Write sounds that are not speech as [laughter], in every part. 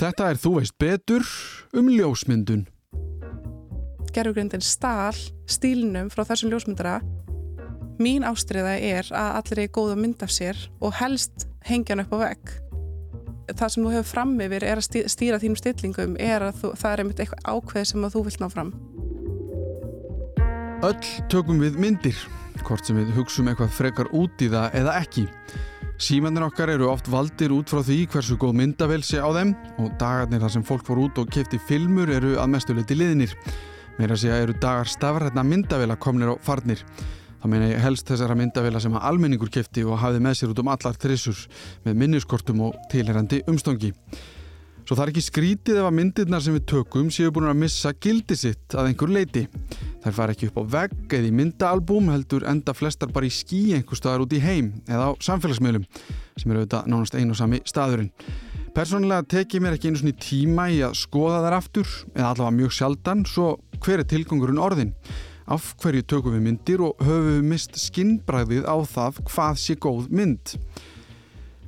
Þetta er Þú veist betur um ljósmyndun. Gerfugrindin stál stílinum frá þessum ljósmyndara. Mín ástriða er að allir er góð að mynda sér og helst hengja hann upp á vegg. Það sem þú hefur fram yfir er að stýra þínum stillingum er að þú, það er einmitt eitthvað ákveð sem þú vilt ná fram. Öll tökum við myndir, hvort sem við hugsum eitthvað frekar út í það eða ekki. Símannir okkar eru oft valdir út frá því hversu góð myndavel sé á þeim og dagarnir þar sem fólk fór út og kefti filmur eru að mestuleiti liðnir. Meira sé að eru dagar stafrætna myndavela komnir á farnir. Það meina ég helst þessara myndavela sem að almenningur kefti og hafði með sér út um allar trissur með minniskortum og tilherandi umstongi. Svo það er ekki skrítið ef að myndirnar sem við tökum séu búin að missa gildi sitt að einhver leiti. Þær fara ekki upp á vegg eða í myndaalbúm heldur enda flestar bara í skí einhver staðar út í heim eða á samfélagsmiðlum sem eru auðvitað nánast einu og sami staðurinn. Persónulega tekið mér ekki einu svona tíma í að skoða þær aftur eða allavega mjög sjaldan svo hver er tilgangurinn orðin? Af hverju tökum við myndir og höfum við mist skinnbræðið á það hvað sé góð mynd?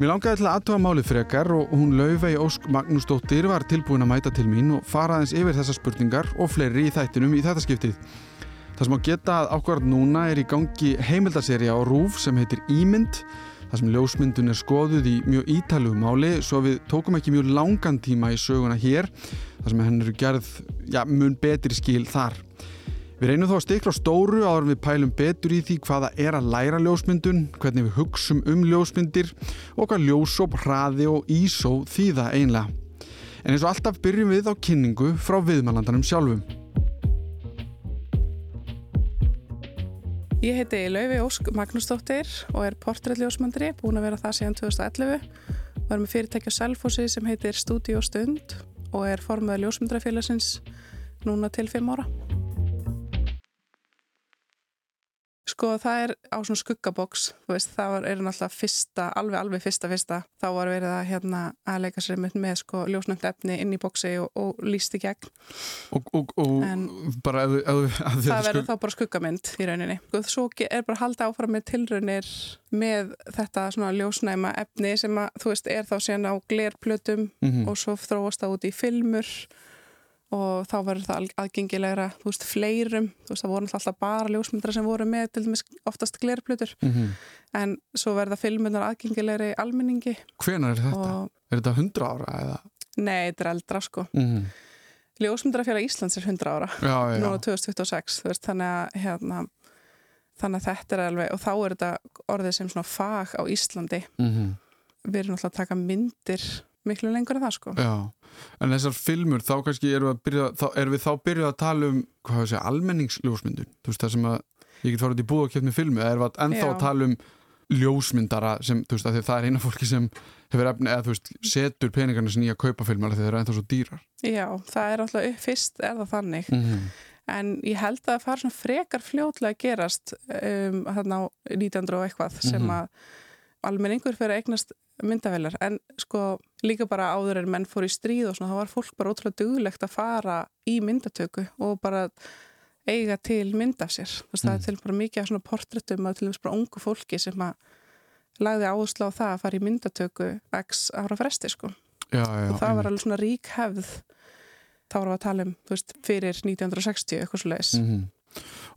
Mér langaði til að aðtóa málið frekar og hún Laufey Ósk Magnúsdóttir var tilbúin að mæta til mín og fara aðeins yfir þessar spurningar og fleiri í þættinum í þetta skiptið. Það sem á geta að ákvarð núna er í gangi heimildarserja á RÚF sem heitir Ímynd þar sem ljósmyndun er skoðuð í mjög ítalugu máli svo við tókum ekki mjög langan tíma í söguna hér þar sem henn eru gerð ja, mun betri skil þar. Við reynum þó að stikla stóru áður við pælum betur í því hvaða er að læra ljósmyndun, hvernig við hugsum um ljósmyndir og hvað ljósóp, hraði og ísó þýða einlega. En eins og alltaf byrjum við á kynningu frá viðmælandanum sjálfum. Ég heiti Lauvi Ósk Magnúsdóttir og er portrættljósmyndri, búin að vera það síðan 2011 og er með fyrirtækja Selfossi sem heitir Studio Stund og er formaður ljósmyndrafélagsins núna til 5 ára. Sko það er á svona skuggaboks, þú veist, það var, er náttúrulega fyrsta, alveg, alveg fyrsta, fyrsta, þá var verið að hérna að leika sér með, með sko ljósnönd efni inn í boksi og, og líst í gegn. Og, og, og En bara ef, ef, ef það verður þá bara skuggamynd í rauninni. Og svo er bara að halda áfram með tilraunir með þetta svona ljósnæma efni sem að, þú veist, er þá síðan á glerplötum Mhm. og svo þróast það út í filmur og þá verður það aðgengilegra, þú veist, fleirum, þú veist, það voru alltaf bara ljósmyndra sem voru með til dæmis oftast glerplötur, Mhm. en svo verða filmunar aðgengilegri almenningi Hvenær er þetta? og Er þetta 100 ára eða? nei, þetta er eldra sko. Mm Ljósmyndrafélag Íslands er 100 ára, Já, já, núna 2026, þú veist, þannig að, hérna, þannig að þetta er alveg, og þá er þetta orðið sem svona fag á Íslandi, mm við erum náttúrulega að taka myndir miklu lengur en það sko. já. En þessar filmur, þá kannski erum við, að byrja, þá, erum við þá byrjuð að tala um hvað segja, almenningsljósmyndun þú veist það sem að ég get farið í búð og kjöpt með filmu erum við ennþá Já. að tala um ljósmyndara sem, þú veist, að það er eina fólki sem hefur efni, eða þú veist, setur peningarna sinni í að kaupa filmar þegar þeir eru ennþá svo dýrar Já, það er alltaf fyrst er það þannig mm -hmm. en ég held að það fara svona frekar fljótlega að gerast um, þarna á 1900 og eitthvað sem Mhm. að almenningur fyrir að eignast myndavelar en sko líka bara áður en menn fór í stríð og svona þá var fólk bara ótrúlega duglegt að fara í myndatöku og bara eiga til mynd af sér veist það Mm. er til bara mikið af svona portréttum að til dæmis bara ungu fólki sem að lagði áherslu á það að fara í myndatöku x ára fresti sko já, já, og það var alveg svona rík hefð þá varum við að tala um, veist, fyrir 1960 eitthvað svo leiðis. Mhm.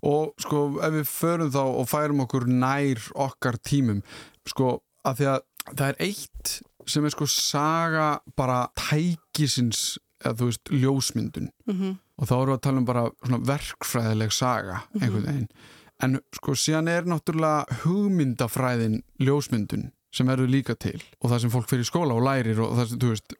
og sko ef við förum þá og færum okkur nær okkar tímum sko að því að það er eitt sem er sko saga bara tækisins eða þú veist ljósmyndun. Mm og þá erum við að tala um bara svona verkfræðileg saga einhvern veginn. En sko síðan er náttúrulega hugmyndafræðin ljósmyndun sem verður líka til. Og það sem fólk fyrir skóla og lærir og það sem, þú veist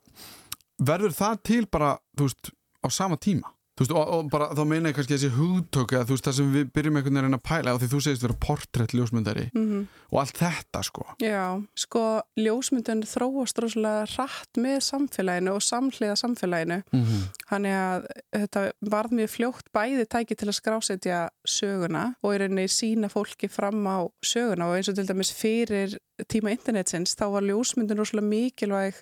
verður það til bara, þú veist, á sama tíma þú veist, og, og bara þá meina ég kannski þessi hugtök eða þú veist, það sem við byrjum einhvern veginn að pæla og því þú segist vera portrætt ljósmyndari -hmm. og allt þetta sko Já, sko, ljósmyndun þróast rosalega rætt með samfélaginu og samhliða samfélaginu. mm -hmm. Þannig að þetta varð mjög fljótt bæði tæki til að skrásetja söguna og í rauninni sína fólki fram á söguna og eins og til dæmis fyrir tíma internetsins þá var ljósmyndun rosalega mikilvæg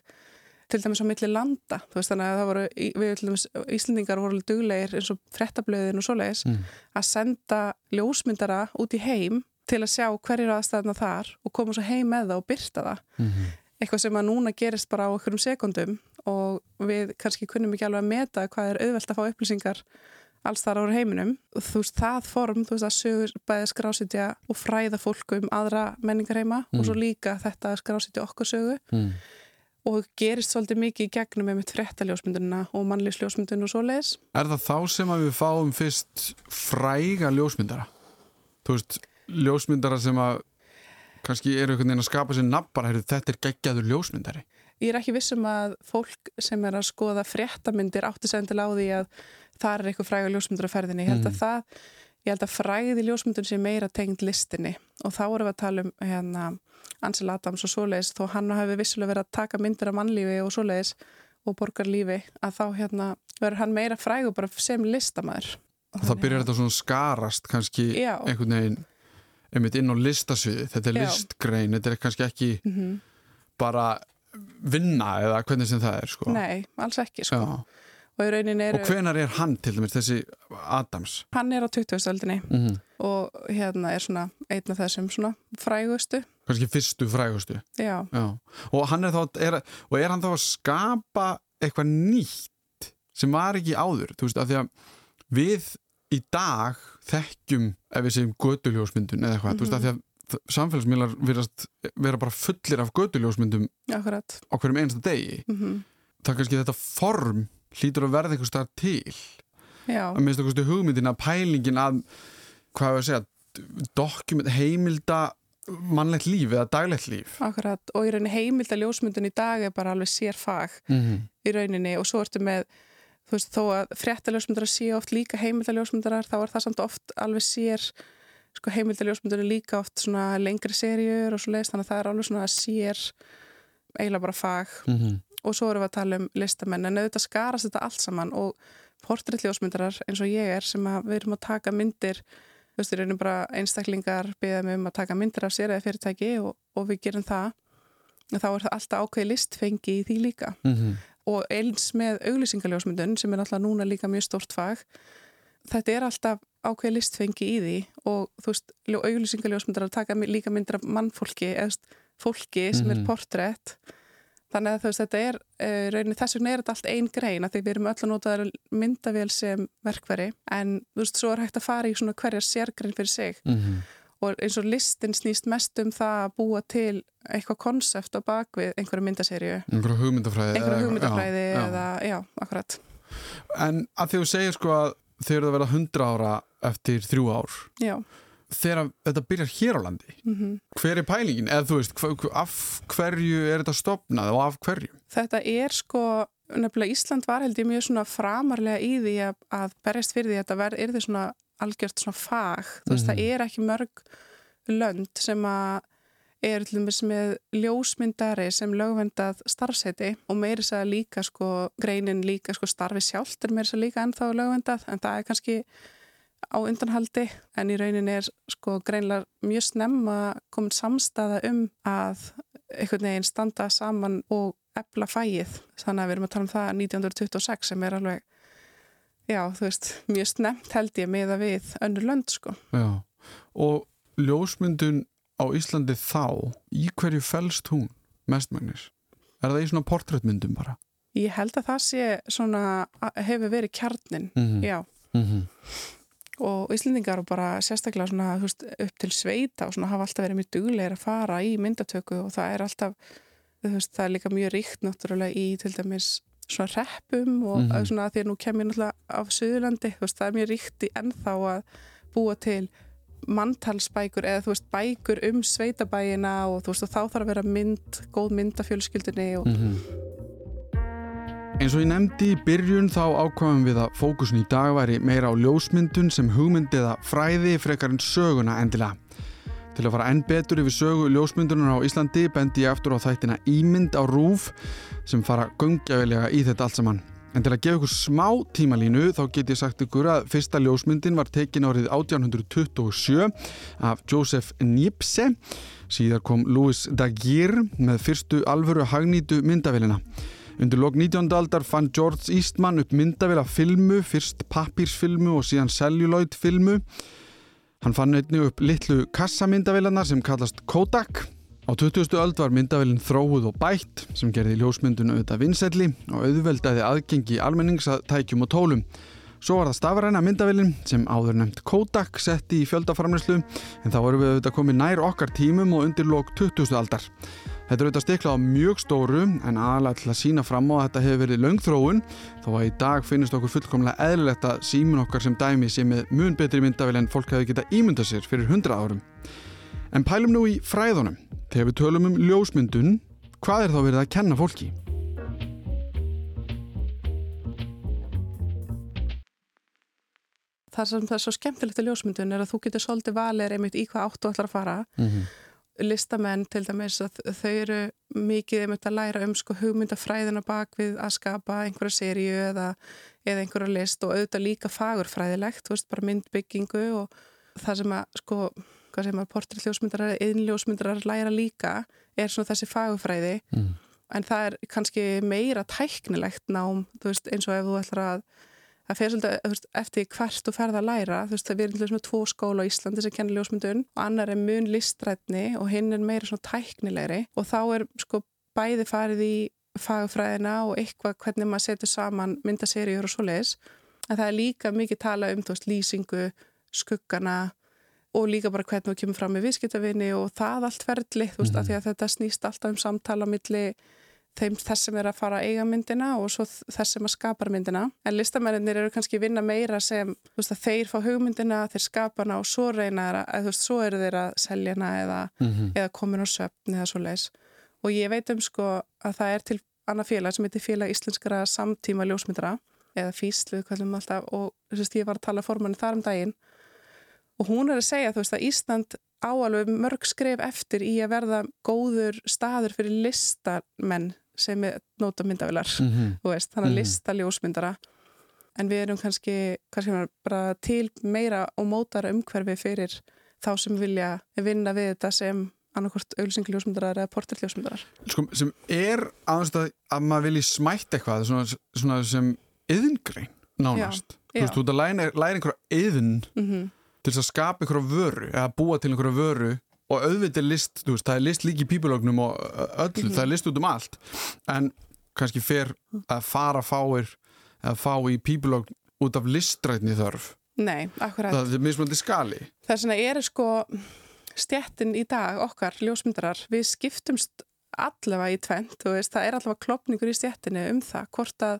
til dæmis á milli landa þú veist þannig að það voru, við til dæmis Íslendingar voru duglegir eins og frettablöðin og svoleiðis Mm. að senda ljósmyndara út í heim til að sjá hverjir aðstæðna þar og koma svo heim með það og byrta það Mm -hmm. eitthvað sem að núna gerist bara á einhverjum sekundum og við kannski kunnum ekki alveg að meta hvað er auðvelt að fá upplýsingar alls þar ára heiminum. Þú veist, það form, þú veist, að sögur bæði skrásitja og fræða fólku um aðra menningarheima mm. og svo líka þetta skrásitja okkur sögu mm. Og gerist svolítið mikið í gegnum með mitt frettaljósmyndunina og mannlýsljósmyndun og svo leiðis. Er það þá sem að við fáum fyrst fræga ljósmyndara? Þú veist, ljósmyndara sem að kannski eru einhvern veginn að skapa sér nabbar, þetta er geggjaður ljósmyndari. Ég er ekki vissum að fólk sem er að skoða fréttamindir átti sendilega á því að það er eitthvað fræga ljósmyndur á ferðinni. Ég held að mm. það, ég held að fræði ljósmyndur sé meira tengd listinni og þá erum við að tala um hérna Ansel Adams og svoleiðis þó hann hafi vissulega verið að taka myndir af mannlífi og svoleiðis og borgarlífi að þá hérna verður hann meira frægu bara sem listamæður. Og það byrjar þetta svona skarast kannski Já. einhvern veginn einmitt inn á listasviði. Þetta er Já. listgrein, þetta er kannski ekki mm -hmm. bara vinna eða hvernig sem það er sko. Nei, alls ekki sko. Og, er, og hvenar er hann til dæmis, þessi Adams? Hann er á 2000-öldinni mm -hmm. og hérna er svona einn af þessum svona frægustu. Kanski fyrstu frægustu. Já. Já. Og hann er þá, er, og er hann þá að skapa eitthvað nýtt sem var ekki áður, þú veist, af því að við í dag þekkjum, ef við segjum göduljósmyndun eða eitthvað, mm -hmm. þú veist, af því að samfélagsmiðlar vera bara fullir af göduljósmyndum Akkurat. á hverjum einasta degi. Mm -hmm. Það er kannski þetta form hlýtur að verða eitthvað starf til. Já. að minnst okkurstu hugmyndin að pælingin að hvað við að segja dokument, heimilda mannlegt líf eða daglegt líf. Akkurat, og í rauninni heimilda ljósmyndin í dag er bara alveg sér fag mm -hmm. í rauninni. Og svo ertu með þú veist, þó að fréttaljósmyndara sé oft líka heimildaljósmyndarar, þá er það samt oft alveg sér, sko heimildaljósmyndara líka oft svona lengri serjur og svo leiðist, þannig að það er alveg svona sér eiginlega bara fag. Mm -hmm og svo erum við að tala um listamenn en auðvitað skarast þetta allt saman og portréttljósmyndarar eins og ég er sem að við erum að taka myndir þú veist, við erum bara einstaklingar beðað með um að taka myndir af sér eða fyrirtæki og, og við gerum það og þá er það alltaf ákveði listfengi í því líka mm -hmm. og eins með auglýsingaljósmyndun sem er alltaf núna líka mjög stort fag þetta er alltaf ákveði listfengi í því og þú veist, auglýsingaljósmyndarar taka líka myndir af mannfólki eða fólki sem mm -hmm. er mhm. portrétt Þannig að veist, þetta er, uh, rauninni þess vegna er þetta allt einn grein að því við erum öll að nota myndavél sem verkveri en þú veist, svo er hægt að fara í svona hverjar sérgrein fyrir sig mm -hmm. og eins og listin snýst mest um það að búa til eitthvað konsept á bakvið einhverju myndaserju. Einhverju hugmyndafræði. Einhverju hugmyndafræði já, eða, já. já, akkurat. En að því þú segir sko að þau eru að vera 100 ára eftir þrjú ár. Já þegar þetta byrjar hér á landi mm -hmm. hver er pælingin, eða þú veist af hverju er þetta stopnað og af hverju? Þetta er sko nefnilega Ísland var held ég mjög svona framarlega í því að, að berjast fyrir því að þetta verð, er því svona algjört svona fag, þú veist, mm -hmm. það mhm. er ekki mörg lönd sem að er til dæmis með ljósmyndari sem lögvendað starfseti og meiri þess að líka sko greinin líka sko starfi sjálft er meiri þess að líka ennþá lögvendað en það er kannski á undanhaldi en í raunin er sko greinlega mjög snemma komin samstaða um að einhvern veginn standa saman og ebla fæið þannig að við erum að tala um það 1926 sem er alveg já þú veist mjög snemt held ég með að við önnur lönd sko Já og ljósmyndun á Íslandi þá í hverju fælst hún mestmægnis? Er það í svona portréttmyndum bara? Ég held að það sé svona hefur verið kjarnin, mm -hmm. já mm -hmm og Íslendingar og bara sérstaklega svona, veist, upp til sveita og svona, hafa alltaf verið mjög duglegir að fara í myndatöku og það er alltaf veist, það er líka mjög ríkt náttúrulega í til dæmis svona reppum og mm -hmm. svona því að nú kemur náttúrulega af Suðurlandi, veist, það er mjög ríkt í ennþá að búa til manntalsbækur eða þú veist bækur um sveitabæina og þú veist og þá þarf að vera mynd, góð mynd af fjölskyldunni og mm -hmm. Eins og ég nefndi í byrjun þá ákvæmum við að fókusin í dag væri meira á ljósmyndun sem hugmyndiða fræði frekarinn söguna endilega. Til að fara enn betur yfir sögu ljósmyndunar á Íslandi bendi ég eftir á þættina Ímynd á Rúf sem fara gungjavelega í þetta allt saman. En til að gefa ykkur smá tímalínu þá get ég sagt ykkur að fyrsta ljósmyndin var tekin árið 1827 af Joseph Nipse. Síðar kom Louis Daguerre með fyrstu alvöru hagnýtu myndavélina. Undir lok 19. aldar fann George Eastman upp myndavila filmu, fyrst papírsfilmu og síðan celluloid-filmu. Hann fann einnig upp litlu kassamyndavilarna sem kallast Kodak Á 20. öld var myndavélinn þróuð og bætt sem gerði ljósmyndun auðvitað vinnselli og auðveldaði aðgengi almennings að tækjum og tólum. Svo var það stafræna myndavélinn sem áður nefnt Kodak setti í fjöldaframlöslu en þá vorum við auðvitað komið nær okkar tímum og undir lók 20. aldar. Þetta er auðvitað stiklað á mjög stóru en aðalega til að sína fram á að þetta hefur verið löngþróun þó að í dag finnist okkur fullkomlega eðlilegt að símin okkar sem dæmi sé með mun betri myndavél en fólk hefði getað ímyndað sér fyrir 100 árum. En pælum nú í fræðunum. Þegar við tölum um ljósmyndun, hvað er þá verið að kenna fólki? Það sem það er svo skemmtilegt í ljósmyndun er að þú getur svolítið valið einmitt í hvað áttu ætlar að fara. Mm -hmm listamenn til dæmis að þau eru mikið um að læra um sko hugmyndafræðina bak við að skapa einhverja sériu eða, eða einhverja list og auðvitað líka fagurfræðilegt, veist, bara myndbyggingu og það sem að sko, hvað sem að portréttljósmyndarar eða innljósmyndarar læra líka er svona þessi fagurfræði mm. en það er kannski meira tæknilegt nám, þú veist, eins og ef þú ætlar að það fer svolítið veist, eftir hvert þú ferð að læra. Þú veist það við erum svona tvo skóla á Íslandi sem kennir ljósmyndun. Og annar er mun listrætni og hinn er meira svona tæknilegri. Og þá er sko bæði farið í fagfræðina og eitthvað hvernig maður setur saman myndaseríur og svo leiðis en það er líka mikið tala um þú veist lýsingu, skuggana og líka bara hvernig þú kemur fram með viðskiptavinni og það allt ferðli þú veist mm -hmm. að að þetta snýst alltaf um samtala milli þeim þess sem er að fara að eiga myndina og svo þess sem að skapar myndina. En listamennir eru kannski vinna meira sem veist, þeir fá hugmyndina, þeir skapa hana og svo reyna þeirra, eða þú veist, svo eru þeir að selja hana eða, mm -hmm. eða komin á söpn eða svo leis og ég veit um sko að það er til annað félag sem heitir félag íslenskara samtíma ljósmyndara eða físlu, hvað sem alltaf og þú veist, ég var að tala formanni þar um daginn. Og hún er að segja, þú veist, að Ísland áalveg mörg skref eftir í að verða góður staður fyrir listamenn sem er nota myndavilar mm -hmm. veist, þannig að -hmm. lista ljósmyndara en við erum kannski, kannski bara til meira og mótara umhverfi fyrir þá sem vilja vinna við þetta sem annarkort auðvilsingljósmyndarar eða portilljósmyndarar sko, sem er aðeins að maður vilji smætt eitthvað svona, svona sem yðingrein nánast já, þú veist, þú ert að læra, læra einhverja yðin mm -hmm. til að skapa einhverja vöru eða búa til einhverja vöru og auðvitað list, veist, það er list líki pípulögnum og öllu, mm -hmm. það er list út um allt. En kannski fer að fara fáir að fá í pípulögn út af listrætni þörf. Nei, akkurat. Það er mismöndi skali. Það er svona, er sko stjettin í dag, okkar ljósmyndarar við skiptumst allavega í tvent það er allavega klopningur í stjettinu um það, hvort að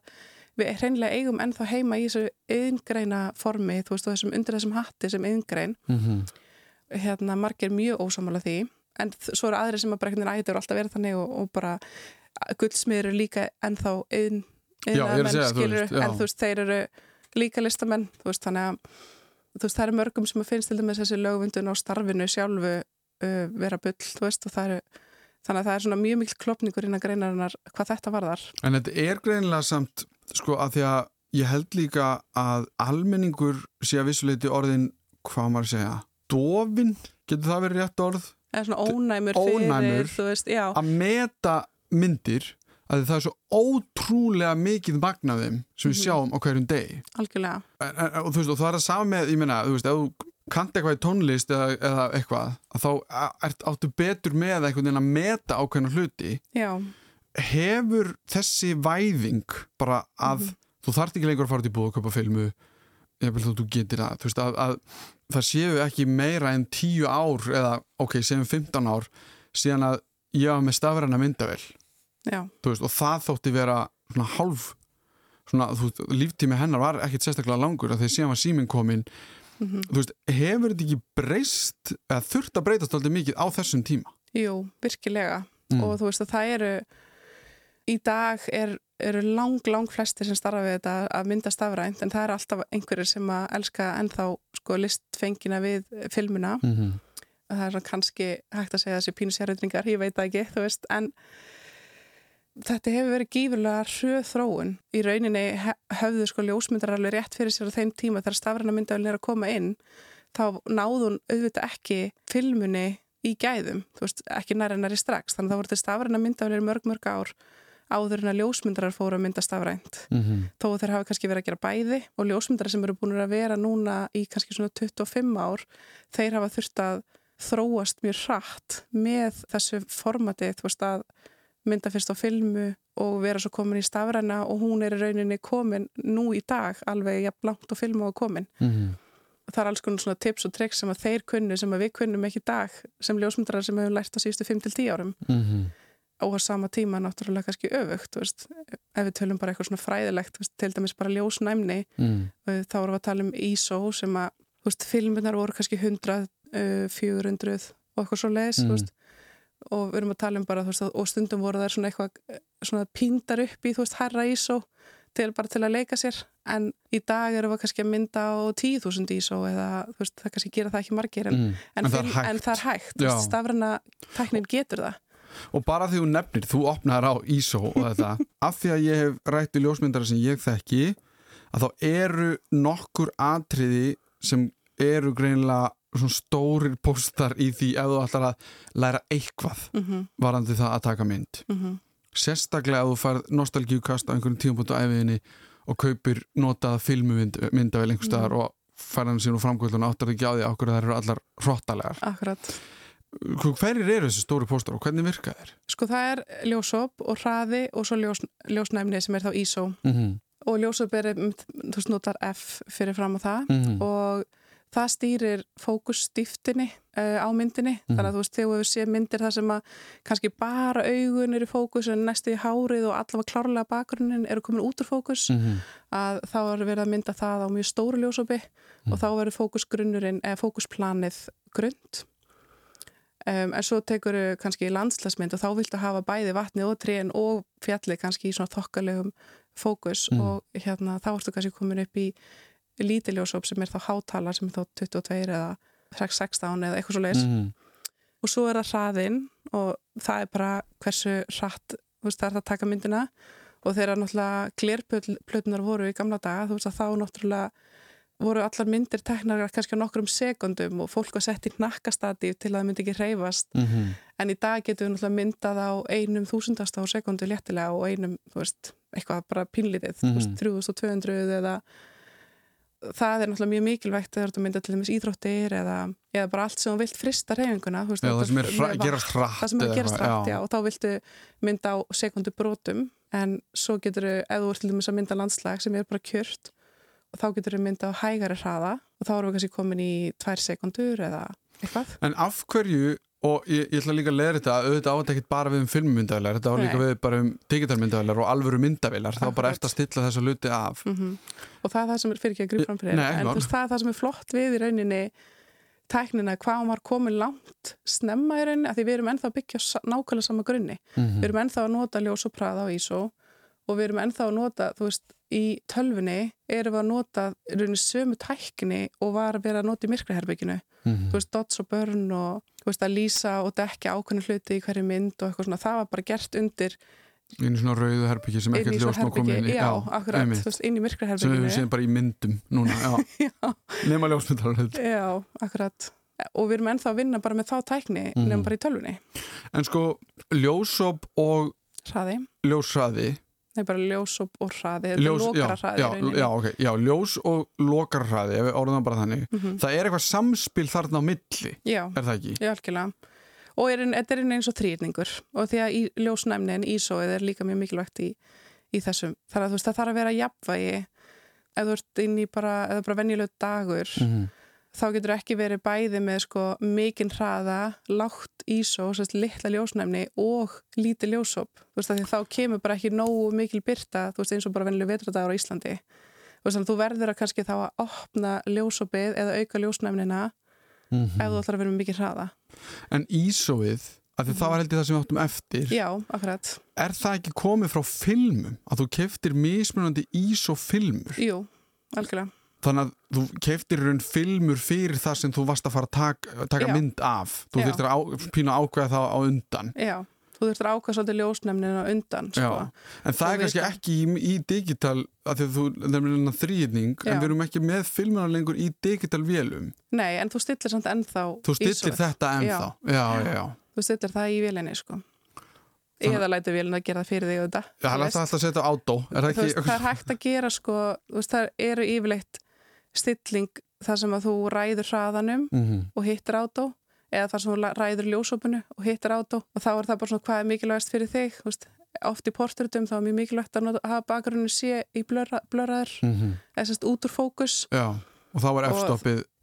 við hreinlega eigum ennþá heima í þessu yngreina formi, þú veist, og þessum undir þessum hatti sem yngrein mm -hmm hérna margir mjög ósamála því en svo eru aðri sem að breknin ættur alltaf verið þannig og, og bara guldsmiður eru líka ennþá einn menn skilur veist, en þú veist þeir eru líka listamenn veist þannig að veist það eru mörgum sem að finnst til dæmis þessi lögvundun á starfinu sjálfu uh, vera bull veist eru þannig að það er svona mjög mikil klopningur innan greinarinnar hvað þetta varðar. En þetta er greinilega samt sko að því að ég held líka að almenningur sé að vissuleiti orðin hvað maður segja dofin, getur það verið rétt orð? Eða svona ónæmur, ónæmur fyrir, veist, að meta myndir að það er svo ótrúlega mikið magnaðum sem við mhm. sjáum á hverjum deg algjörlega en, en, og, veist, og það er að sá með, ég menna, þú veist, ef þú kanti eitthvað í tónlist eða, eða eitthvað þá ert áttu betur með einhvern veginn að meta ákveðna hluti Já. hefur þessi væðing bara að mm -hmm. þú þart ekki lengur að fara til búið að köpa filmu ég vil þú þú getur það þú veist að, að það séu ekki meira en 10 ár eða ok, segjum 15 ár síðan að ég var með stafræna myndavel veist, og það þótti vera svona hálf svona, veist, líftími hennar var ekkert sérstaklega langur þegar síðan var síminn komin mm -hmm. veist, hefur þetta ekki breyst eða þurft að breytast alltaf mikið á þessum tíma? Jú, virkilega mm. og þú veist að það eru í dag er eru lang, lang flestir sem starfa við þetta að mynda stafrænt en það er alltaf einhverjir sem að elska ennþá sko listfengina við filmuna. Mm -hmm. og það er kannski hægt að segja þessi pínusjáröldringar, ég veit það ekki þú veist, en þetta hefur verið gífurlega hrjöð þróun. Í rauninni höfðu sko ljósmyndar alveg rétt fyrir sér á þeim tíma þegar stafræna myndavælin er að koma inn þá náðun auðvitað ekki filmunni í gæðum, þú veist, ekki næra næri strax. Þannig að það voru til stafræna myndavælin mörg mörg ár áður en að ljósmyndarar fóru að mynda stafrænt mm -hmm. þó þeir hafa kannski verið að gera bæði og ljósmyndarar sem eru búin að vera núna í kannski svona 25 ár þeir hafa þurft að þróast mjög hratt með þessu formatið, þú veist að mynda fyrst á filmu og vera svo komin í stafræna og hún er í rauninni komin nú í dag alveg jafn langt á filmu og komin. mm -hmm. Það er alls konar svona tips og tricks sem að þeir kunnu sem að við kunnum ekki í dag sem ljósmyndarar sem hefur lært á síðustu 5-10 árum á að sama tíma náttúrulega kannski öfugt veist, ef við tölum bara eitthvað svona fræðilegt veist, til dæmis bara ljósnæmni mm. þá erum við að tala um ISO sem að veist, filmunar voru kannski 100 uh, 400 og eitthvað svo leiðis Mm. og við erum að tala um bara og stundum voru það svona eitthvað svona píndar upp í herra ISO til bara til að leika sér en í dag erum við kannski að mynda á 10.000 ISO eða veist það kannski gera það ekki margir en, Mm. en, En það er hægt. hægt stafræna tæknin getur það Og bara því þú nefnir, þú opnar á ISO og þetta, [laughs] af því að ég hef rætt í ljósmyndara sem ég þekki að þá eru nokkur atriði sem eru greinilega svona stórir póstar í því ef þú ætlar að læra eitthvað mm -hmm, varandi það að taka mynd. Sérstaklega ef þú færð nostalgíukast á einhverjum tímapunktu á æfiðinni og kaupir notaða filmumyndavel einhver staðar Mhm. og færð hann sín úr framkvöldun og áttar ekki á því að okkur það eru allar hrottalegar. Akkurat hverjir eru þessi stóri póstar og hvernig virka þeir? sko það er ljósop og hraði og svo ljós, ljósnæmni sem er þá ISO Mm -hmm. og ljósop er, mm, þú veist, notar F fyrir fram á það Mm og það stýrir fókusstiftinni uh, á myndinni Mhm. þannig að þú veist, þegar við séum myndir það sem að kannski bara augun eru í fókus en næstu í hárið og allavega klárlega bakgrunnin eru komin út úr fókus Mhm. að þá er verið að mynda það á mjög stóru ljósopi Mhm. og þá verður fókusgrunnurinn eða fókusplanið grund um, en svo tekur kannski landslasmynd og þá viltu hafa bæði vatni og trén og fjallið kannski í svona þokkalegum fókus Mhm. og hérna þá ertu kannski komin upp í lítiljósop sem er þá hátalar sem er þá 22 eða 16 eða eitthvað svo leiðis Mhm. og svo er það hraðinn og það er bara hversu hratt þú veist, það er það að taka myndina og þegar náttúrulega glerplötunar voru í gamla daga, þú veist að þá náttúrulega voru allar myndir teknar kannski á nokkrum sekundum og fólk var sett í hnakkastatíf til að það myndi ekki hreyfast Mhm. en í dag getum við náttúrulega myndað á einum þúsundasta á sekundu léttilega og einum, þú veist, eitthvað bara pinlítið, þú veist, Mhm. 3200 eða það er náttúrulega mjög mikilvægt þegar þú mynda til dæmis íþróttir eða, eða bara allt sem þú vilt frista reyfinguna þú veist, Já, þú það sem er með gerast hratt það sem er eða að gerast hratt, já, og þá viltu mynda á sekundu brotum en svo getur þú, ef þú ert til dæmis að mynda landslag sem er bara kjört þá getur þú mynda á hægari hraða og þá erum við kannski komin í tvær sekundur eða eitthvað. En af hverju, og ég, ég ætla líka að leira þetta auðvitað á þetta ekkert bara við um filmmyndavilar þetta á líka við bara um digitalmyndavilar og alvöru myndavilar, þá bara eftir að stilla þessa luti af. Mm og það er það sem er fyrir ekki að grípa fram fyrir. En þú veist, það er það sem er flott við í rauninni tæknina, hvað var komin langt snemma í rauninni, að því við erum ennþá að byggja nákvæmlega sama grunni. Mhm. Við erum ennþá að nota ljós og praða á ISO og við erum ennþá að nota, þú veist, í tölfunni erum við að nota í rauninni sömu tækni og var að vera að nota í myrkraherbygginu. Mhm. Þú veist, dots og börn og þú veist, að lýsa og dekja ákveðinu hluti í hverju mynd og eitthvað svona. Það var bara gert undir inn í svona rauðu herbyggi sem ekkert ljós má koma inn í Já, akkurat, þú veist, inn í sem við myrkraherbygginu. séum bara í myndum núna, já, [laughs] Já. nema ljósmyndarar Já, akkurat. Og við erum ennþá að vinna bara með þá tækni Mhm. nefnum bara í tölvunni. en sko, ljósop og Hraði. ljósraði Nei, bara ljós og, og hraði. Ljós, já, hraði. já, já, okay, já, ljós og lokarhraði það bara þannig Mm það er eitthvað samspil þarna á milli er það ekki? já, algjörlega. Og þetta er eins og þrýrningur. Og því að ljósnæmnin, ísóið er líka mjög mikilvægt í, í þessum. Þar að þú veist, það þarf að vera jafnvægi. Ef þú ert inn í bara, eða bara venjuleg dagur, Mhm. Þá getur ekki verið bæði með sko mikinn hraða, lágt ísó, sérst litla ljósnæmni og lítið ljósop. Þú veist að því þá kemur bara ekki nógu mikil byrta, þú veist eins og bara vennileg vetradagur á Íslandi. Þú veist að þú verður að kannski þá að opna ljósopið eða auka ljósnæmnina Mhm. ef þú ætlar að vera með mikið hraða. en ísóið, af því það var held ég það sem við áttum eftir Já, akkurat. er það ekki komið frá filmum að þú keftir mismunandi ísófilmur Jú, algjörlega. Þannig að þú keftir raun filmur fyrir það sem þú varst að fara að taka, taka mynd af. Þú þurftir að á, pína að ákveða það á undan. Já, þú þurftir að ákvæða svolítið ljósnæmnina undan, sko. En það Og er kannski ekki í, í digital að þú nefnilega þrýðning en við erum ekki með filmuna lengur í digital vélum. Nei, en þú stillir samt ennþá þú stillir þetta ennþá. Já, já, Þú stillir það í vélinni, sko. Eða lætur vélina að gera það fyrir þig auðvitað. það er þú alltaf að setja á er það þú er hægt að gera sko, þú veist, það eru yfirleitt stilling þar sem að þú ræður hraðanum Mhm. og hittir átó eða þar sem þú ræður ljósopinu og hittir átó og þá er það bara svona hvað er mikilvægast fyrir þig? Veist, oft í portréttum þá er mjög mikilvægt að hafa bakgrunni sé í blöra, blöraður mm eða sérst út úr fókus. Já, og þá er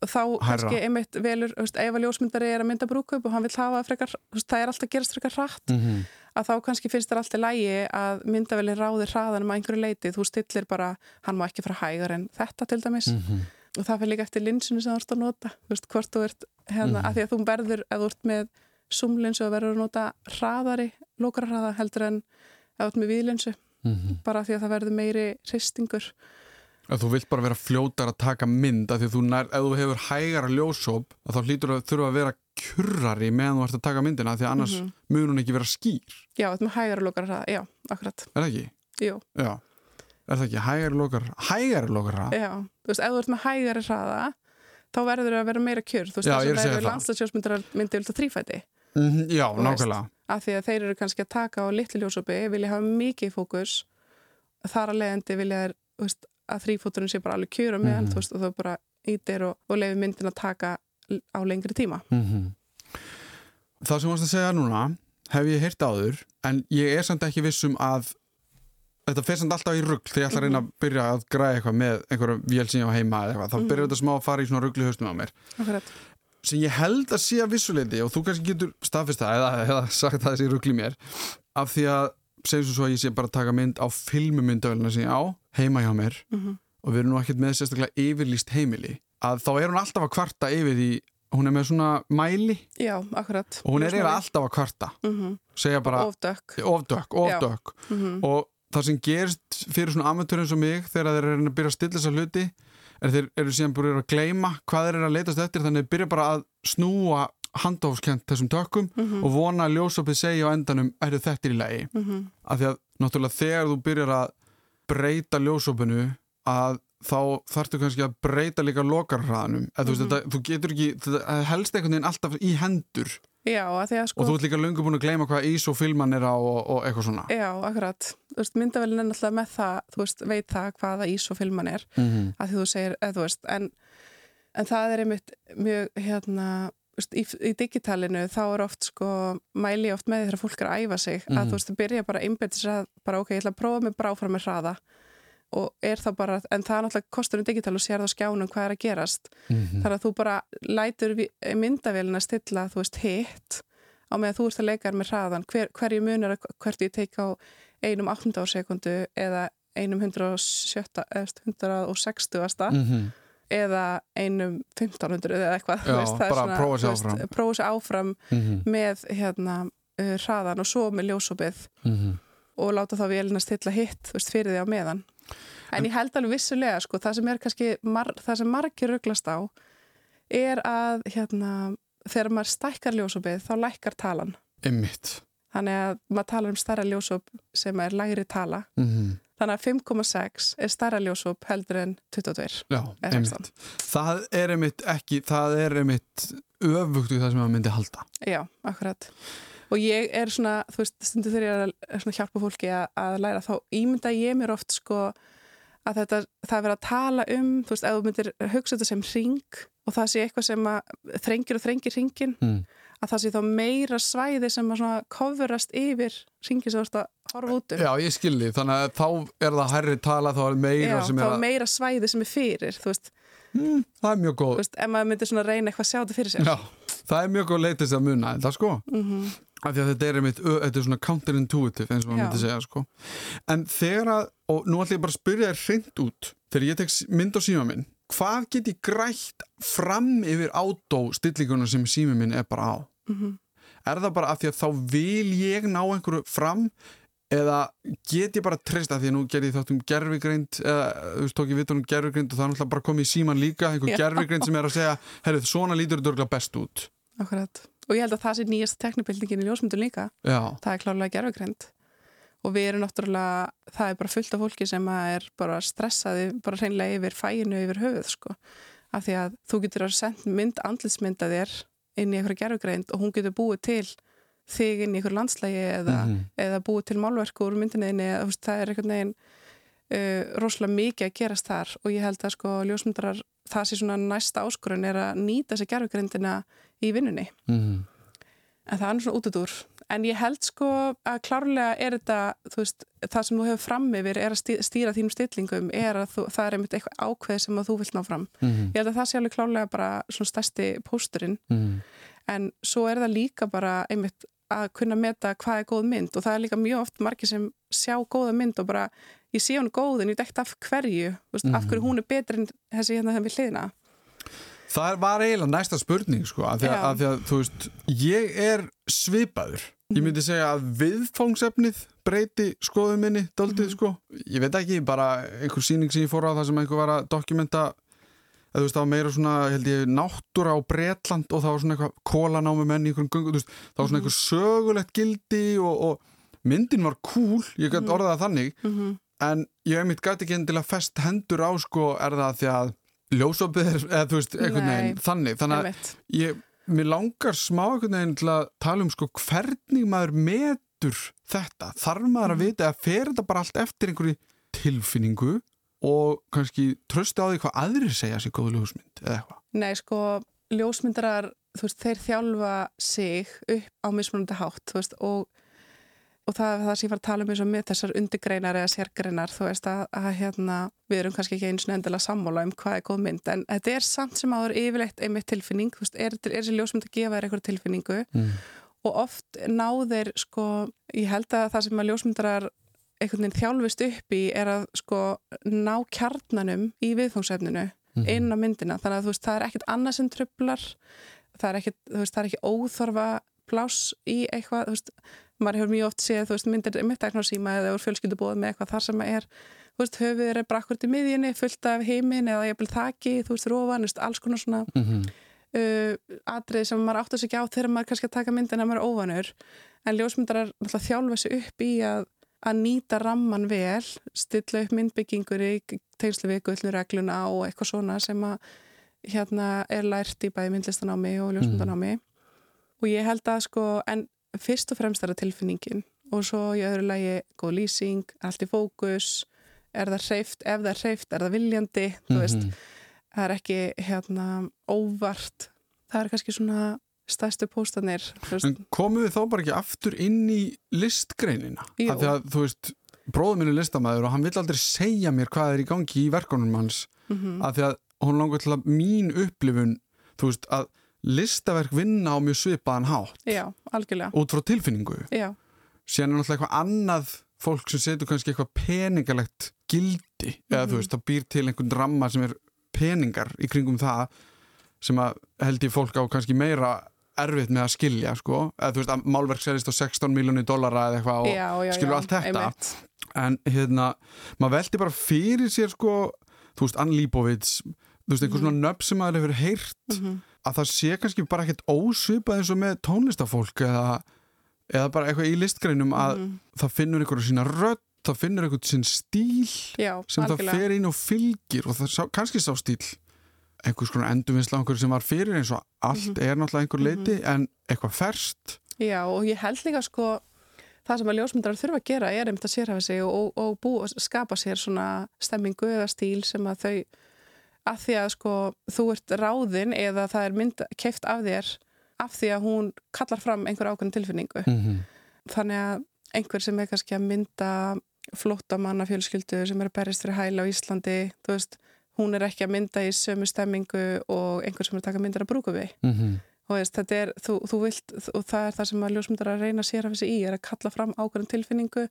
og þá kannski einmitt velur, veist, ef að ljósmyndari er að mynda brúkup og hann vil hafa frekar, veist, það er alltaf gerast frekar hratt. Mm að þá kannski finnst þér alltaf lægi að myndaveli ráði hraðanum að einhverju leiti þú stillir bara, hann má ekki fara hægar en þetta til dæmis Mhm. og það fyrir líka eftir linsinu sem þú ert að nota þú veist, hvort þú ert, hérna, Mhm. að því að þú verður ef þú ert með zoomlinsu og verður að nota hraðari, lókarhraða heldur en ef þú ert með víðlinsu Mhm. bara því að það verður meiri hristingur að þú vilt bara vera fljótar að taka mynd af því að þú nær, ef þú hefur hægara ljósóp að þá hlýtur að þurfa að vera kjurrari meðan þú ert að taka myndina því annars Mhm. mun hún ekki vera skýr já, ert með hægara lókarhraða, já, akkurat er það ekki? Jú. Já, er það ekki? Hægari lokar hægari lokar Já, þú veist, ef þú ert með hægari hraða þá verður það að vera meira kjör þú veist, Já, þess að að það eru það. landslagsjósmyndar myndi vilt að þrýfæti mm Já, Þú veist. nákvæmlega af því að þeir eru kannski að taka á litlu ljósopi vilja hafa mikið fókus þar að leiðandi vilja að þrýfóturinn sé bara alveg kjör á meðan Mhm. þú veist, og þú bara ítir og, og leiði myndin að taka á lengri tíma. Mm Það sem varst að segja núna hef ég heyrt áður en ég er samt ekki vissum að þetta fer samt alltaf í rugl þegar ég ætla að reyna að byrja að græða eitthvað með einhverjum vél sem ég á heima eða eitthvað, þá Mhm. byrjar þetta smá að fara í svona ruggli haustum á mér. Akkurat. sem ég held að sé að vissuleiti og þú kannski getur staðfist það eða, eða sagt það þessi ruggli mér af því að segjum svo svo að ég sé bara að taka mynd á filmumyndavélina sem ég á heima hjá mér Mm og við erum nú ekkert með sérstaklega yfirlýst heimili að þá er hún alltaf að kvarta yfir því hún er með svona mæli. Já, akkurat. Og hún er eiginlega alltaf að kvarta. Mm -hmm. segja bara Ofdökk mm -hmm. og það sem gerist fyrir svona amatörun sem mig þegar þeir eru að byrja að stilla þessa hluti er þeir eru síðan búin að gleyma hvað þeir eru að leitast eftir þannig þeir byrja bara að snúa handófskent þessum tökkum Mhm. og vona að ljósopið segja á endanum er þetta í lagi? Af því að náttúrulega þegar þú byrjar að breyta ljósopinu að þá þarftu kannski að breyta líka lokarhraðanum eða þú veist Mhm. þú getur ekki þetta helst einhvern veginn alltaf í hendur Já, að að sko og þú ert líka löngu búin að gleyma hvað ISO filman er á og, og eitthvað svona Já, akkurat. Þú veist, myndavælinn er náttúrulega með það, þú veist, veit það hvaða ís og filman er, mm -hmm. að þú segir, eða þú veist, en, en það er einmitt mjög, hérna, þú í, í digitalinu þá er oft, sko, mæli oft með því þegar fólk er að æfa sig, að Mhm. þú veist, þú byrja bara að einbetta sér að, bara, ok, ég ætla að prófa mig bara áfram með hraða og er það bara, en það er náttúrulega kostur um digital og sér það á skjánum hvað er að gerast Mhm. þar að þú bara lætur myndavélina stilla, þú veist, hitt á með að þú ert að leika með hraðan Hver, hverju munur að hvert ég teik á einum 8. sekundu eða einum 170, eða 160 Mhm. eða einum 1500 eða eitthvað Já, það er bara prófa sig þú veist, áfram. prófa sig áfram Mhm. með hérna, uh, hraðan og svo með ljósopið Mhm. Og láta þá vélina stilla hitt veist, fyrir því á meðan. En ég held alveg vissulega sko, það sem er kannski mar, það sem margir rugglast á er að hérna, þegar maður stækkar ljósopið þá lækkar talan. Einmitt. Þannig að maður talar um stærra ljósop sem er lægri tala. Mhm. þannig að 5,6 er stærra ljósop heldur en 22 Já, einmitt. Það er einmitt ekki, það er einmitt öfugt við það sem maður myndi halda. Já, akkurat og ég er svona, þú veist, stundu þegar ég er að hjálpa fólki að, að læra þá ímynda ég mér oft sko að þetta, það er verið að tala um þú veist, ef þú myndir hugsa þetta sem ring og það sé eitthvað sem að þrengir og þrengir ringin, mm. að það sé þá meira svæði sem að svona coverast yfir ringin sem þú veist að horfa út um. Já, ég skilði, þannig að þá er það hærri tala þá er meira Já, sem þá er er að meira svæði sem er fyrir þú veist, mm, Það er mjög þú góð veist, ef maður myndir svona reyna eitthvað að sjá þetta fyrir sér. Já, það er mjög góð leitist að muna þetta sko. Mm af því að þetta er einmitt, þetta er svona counterintuitive eins og maður myndi segja sko. En þegar að, og nú ætlum ég bara að spyrja þér hreint út, þegar ég tek mynd á síma minn, hvað get ég grætt fram yfir átó stillinguna sem sími minn er bara á? -hmm. er það bara af því að þá vil ég ná einhverju fram eða get ég bara treyst að því að nú gerði ég þátt um gerfigreind eða þú veist tók ég vitt um gerfigreind og það er náttúrulega bara komið í síman líka einhver Já. gerfigreind sem er að segja herrið svona lítur þetta örugglega best út. Akkurat, og ég held að það sé nýjast teknibildingin í ljósmyndun líka já, það er klárlega gerfugrind og við erum náttúrulega, það er bara fullt af fólki sem er bara stressaði bara hreinlega yfir fæinu yfir höfuð sko. af því að þú getur að senda mynd andlitsmynda þér inn í eitthvað gerfugrind og hún getur búið til þig inn í eitthvað landslægi eða, Mhm. eða búið til málverku úr veist, það er einhvern veginn uh, rosalega mikið að gerast þar og ég held að sko ljósmyndarar það sé svona næsta áskorun er að nýta þessi gerfugrindina í vinnunni mm. en það er svona út út úr en ég held sko að klárlega er þetta veist, það sem þú hefur fram yfir er að stýra þínum stillingum er að þú, það er einmitt eitthvað ákveð sem að þú vilt ná fram Mm. ég held að það sé alveg klárlega bara svona stærsti pósturinn Mm. en svo er það líka bara einmitt að kunna meta hvað er góð mynd og það er líka mjög oft margir sem sjá góða mynd og bara ég sé hún góð en ég dekt af hverju veist, af hverju hún er betri en þessi hérna þeim við hliðina. Það var eiginlega næsta spurning sko, af því að, að því að þú veist, ég er svipaður. Ég myndi segja að viðfóngsefnið breyti skoðum minni doldið sko. Ég veit ekki, bara einhver síning sem ég fór á það sem einhver var að dokumenta eða þú veist, það var meira svona, held ég, náttúra á Bretland og það var svona eitthvað kólanámi menn í einhverjum gungu, þú veist, það var svona einhver sögulegt gildi og, og myndin var cool, ég gæti orðað þannig. Mm -hmm. En ég hef mitt gæti ekki endilega fest hendur á sko, er það því að ljósopið er, eða þú veist, einhvern veginn þannig, þannig að ég, mér langar smá einhvern veginn til að tala um sko hvernig maður metur þetta, þarf maður að Mhm. vita að fer þetta bara allt eftir einhverju tilfinningu og kannski tröstu á því hvað aðrir segja sér góðu ljósmynd eða eitthvað? Nei, sko, ljósmyndarar, þú veist, þeir þjálfa sig upp á mismunandi hátt, veist, og, og það það sem ég var að tala um eins og með þessar undirgreinar eða sérgreinar, þú veist, að, að hérna, við erum kannski ekki eins og endilega sammála um hvað er góð mynd, en þetta er samt sem áður yfirleitt einmitt tilfinning, þú veist, er, þessi ljósmynd að gefa þér eitthvað tilfinningu mm. og oft ná þeir, sko, ég held að það sem að ljósmyndarar einhvern veginn þjálfist upp í er að sko ná kjarnanum í viðfóngsefninu Mhm. inn á myndina þannig að þú veist það er ekkert annað sem trublar það er þú veist, það er ekki óþorfa pláss í eitthvað þú veist, maður hefur mjög oft séð, þú veist, myndir mitt eknar síma eða úr fjölskyldubóð með eitthvað þar sem er, þú veist, höfuður er brakkur til miðjunni, fullt af heimin eða ég vil þaki, þú veist, rófan, þú veist, alls konar svona Mm -hmm. uh, atrið sem maður átt að segja á þegar maður kannski að taka myndin að maður er óvanur en ljósmyndarar náttúrulega þjálfa sig upp í að, að nýta ramman vel stilla upp myndbyggingur í tengslu við gullnuregluna og eitthvað svona sem að hérna er lært í bæði myndlistanámi og ljósmyndanámi og ég held að sko en fyrst og fremst er það tilfinningin og svo í öðru lagi góð lýsing, allt í fókus er það hreift, ef það er hreift er það viljandi, þú veist Mhm. það er ekki hérna óvart það er kannski svona stærstu póstanir komum við þá bara ekki aftur inn í listgreinina? Jú. Af því að, þú veist, bróður minn er listamæður og hann vill aldrei segja mér hvað er í gangi í verkunum hans Mhm. af því að hún langar til að mín upplifun, þú veist, að listaverk vinna á mjög svipaðan hátt já, algjörlega út frá tilfinningu. já, Síðan er náttúrulega eitthvað annað fólk sem setur kannski eitthvað peningalegt gildi, eða þú Mhm. veist, það býr til einhvern ramma sem er peningar í kringum það sem að held ég fólk á kannski meira erfitt með að skilja, sko, eða þú veist að málverk selist á 16 miljónir dollara eða eitthvað og já, já, skilur já, allt þetta. einmitt. en hérna, maður veldi bara fyrir sér sko, þú veist, Ann Líbovits þú veist, einhver Mhm. svona nöfn sem maður hefur heyrt Mhm. Að það sé kannski bara ekkert ósvipað eins og með tónlistafólk eða, eða bara eitthvað í listgreinum að Mhm. það finnur einhverju sína rödd það finnur einhvern sinn stíl já, sem það algjörlega fer inn og fylgir og það sá, kannski sá stíl einhvers konar endurvinnsla á einhverju sem var fyrir eins og allt Mhm. er náttúrulega einhver leiti en eitthvað ferst já, og ég held líka sko það sem að ljósmyndarar þurfa að gera er einmitt að sérhafa sig og, og bú, skapa sér svona stemmingu eða stíl sem að þau að því að sko þú ert ráðin eða það er mynd keift af þér af því að hún kallar fram einhver ákveðin tilfinningu. Mm -hmm. þannig að einhver sem er kannski að mynda flóttamanna fjölskyldu sem er að berjast fyrir hæla á Íslandi þú veist, hún er ekki að mynda í sömu stemmingu og einhver sem er að taka myndar að brúka við og veist, þetta er, þú, þú vilt og það er það sem að ljósmyndar að reyna sér af þessi í er að kalla fram ákveðin tilfinningu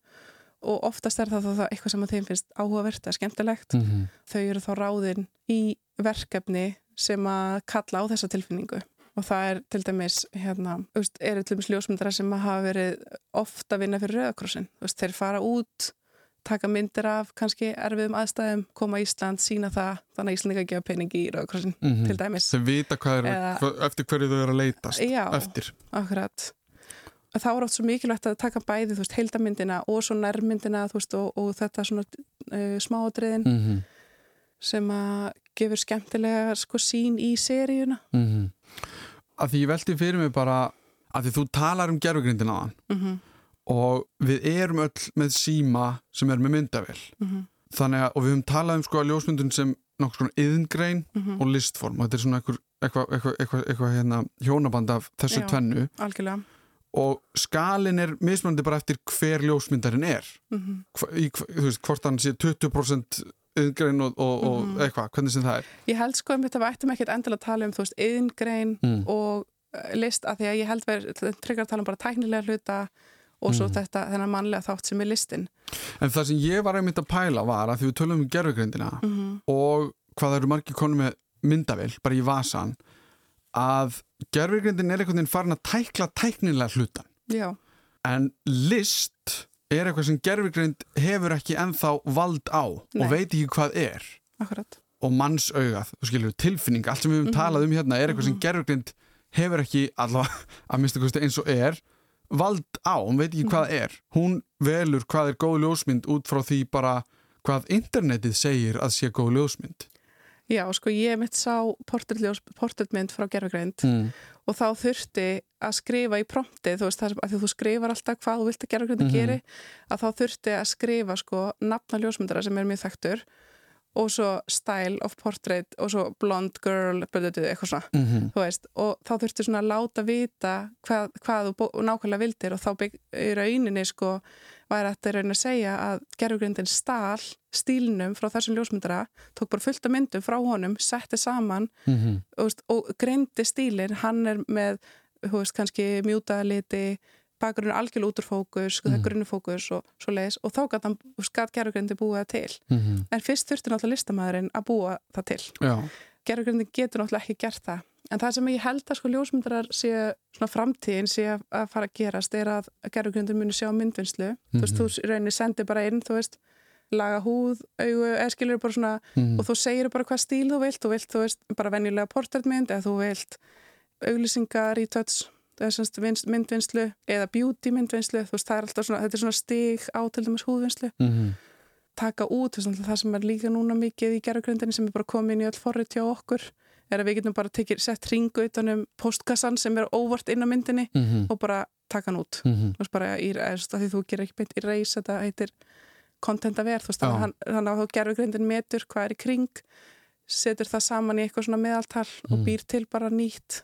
og oftast er það þá eitthvað sem að þeim finnst áhugavert eða skemmtilegt Mhm. þau eru þá ráðin í verkefni sem að kalla á þessa tilfinningu og það er til dæmis hérna, eru til dæmis ljósmyndara sem að hafa verið ofta að vinna fyrir Rauðakrossin þeir fara út taka myndir af kannski erfiðum aðstæðum koma í Ísland, sína það þannig að Íslandika gefa pening í Rauðakrossin Mhm. til dæmis þau vita er, Eða- eftir hverju þau eru að leitast Já. eftir Akkurat. Þá er oft svo mikilvægt að taka bæði, þú veist, heildamyndina og svo nærmyndina, þú veist, og, og þetta svona uh, smáadriðin mm -hmm. sem að gefur skemmtilega sko sín í seríuna. Mm -hmm. að því ég velti fyrir mig bara að því þú talar um gerfugrindin hann Mm -hmm. og við erum öll með síma sem er með myndavel Mm -hmm. þannig að, og við höfum talað um sko að ljósmyndun sem nokkur svona yðngrein mhm, og listform og þetta er svona eitthvað, eitthvað, eitthvað, eitthvað hérna, hjónaband af þessu Já. tvennu algjörlega og skalin er mismunandi bara eftir hver ljósmyndarinn er mhm. Hva, í, þú veist, hvort hann sé 20% yðngrein og, og, og Mhm. eitthvað, hvernig sem það er Ég held sko um þetta við ættum ekkert endilega að tala um þú veist, yðingrein Mm. og uh, list að því að ég held verið tryggar að tala um bara tæknilega hluta og svo Mm. þetta, þennan mannlega þátt sem er listin en það sem ég var einmitt að pæla var að því við tölum um gerfugrindina mm og hvað eru margir konum með myndavill, bara í vasan að gerfugrindin er einhvern veginn farin að tækla tæknilega hlutan Já, en list er eitthvað sem gerfugrind hefur ekki ennþá vald á Nei. og veit ekki hvað er akkurat og mannsaugað, þú skilur, tilfinning allt sem við höfum Mhm. talað um hérna er eitthvað sem Mhm. gerfugrind hefur ekki allavega [laughs] að mista kosti eins og er vald á, hún veit ekki hvað Mhm. er hún velur hvað er góð ljósmynd út frá því bara hvað internetið segir að sé góð ljósmynd Já, sko ég mitt sá portréttmynd frá gerfugreind mm. og þá þurfti að skrifa í promptið, þú veist, að því þú skrifar alltaf hvað þú vilt að gerfugreind Mhm. geri að þá þurfti að skrifa sko nafna ljósmyndara sem er mjög þekktur og svo style of portrait og svo blonde girl, eitthvað svona Mm -hmm. þú veist, og þá þurfti svona að láta vita hvað, hvað þú nákvæmlega vildir og þá bygg, í rauninni sko væri þetta rauninni að segja að gerfugrindin stál stílnum frá þessum ljósmyndara, tók bara fullt af myndum frá honum, setti saman Mhm. og, veist, og greindi stílin, hann er með þú veist, kannski mjútaða liti bakgrunn er algjörlega út úr fókus sko, það Mhm. er grunni fókus og svo leiðis og þá gæti hann, skatt gerfugrindi búið það til Mhm. en fyrst þurfti náttúrulega listamæðurinn að búa það til Já, gerfugrindin getur náttúrulega ekki gert það en það sem ég held að sko ljósmyndarar sé svona framtíðin sé að- að fara að gerast er að gerfugrindin muni sjá myndvinnslu þú veist, Mhm. þú rauninni sendir bara inn þú veist, laga húð, augu eða skilur bara svona, Mhm. og þú segir bara hvað stíl þú vilt, þú vilt, þú veist, bara venjulega portrætmynd eða þú vilt auglýsingar í töts eða semst vinst- myndvinnslu eða beauty myndvinnslu, þú veist, það er alltaf svona þetta er svona stig á til dæmis húðvinnslu Mhm. Taka út, það sem er líka núna mikið í gerðugrindinni sem er bara komið inn í öll forrið hjá okkur, er að við getum bara tekið, sett ringu utanum postkassan sem er óvart inn á myndinni Mhm. og bara taka hann út Mhm. þú veist, bara í, því þú gerir ekki beint í reis, þetta heitir content að vera, þú veist, Já. þannig þannig að þú gerðugrindin metur hvað er í kring setur það saman í eitthvað svona meðaltal og Mm. býr til bara nýtt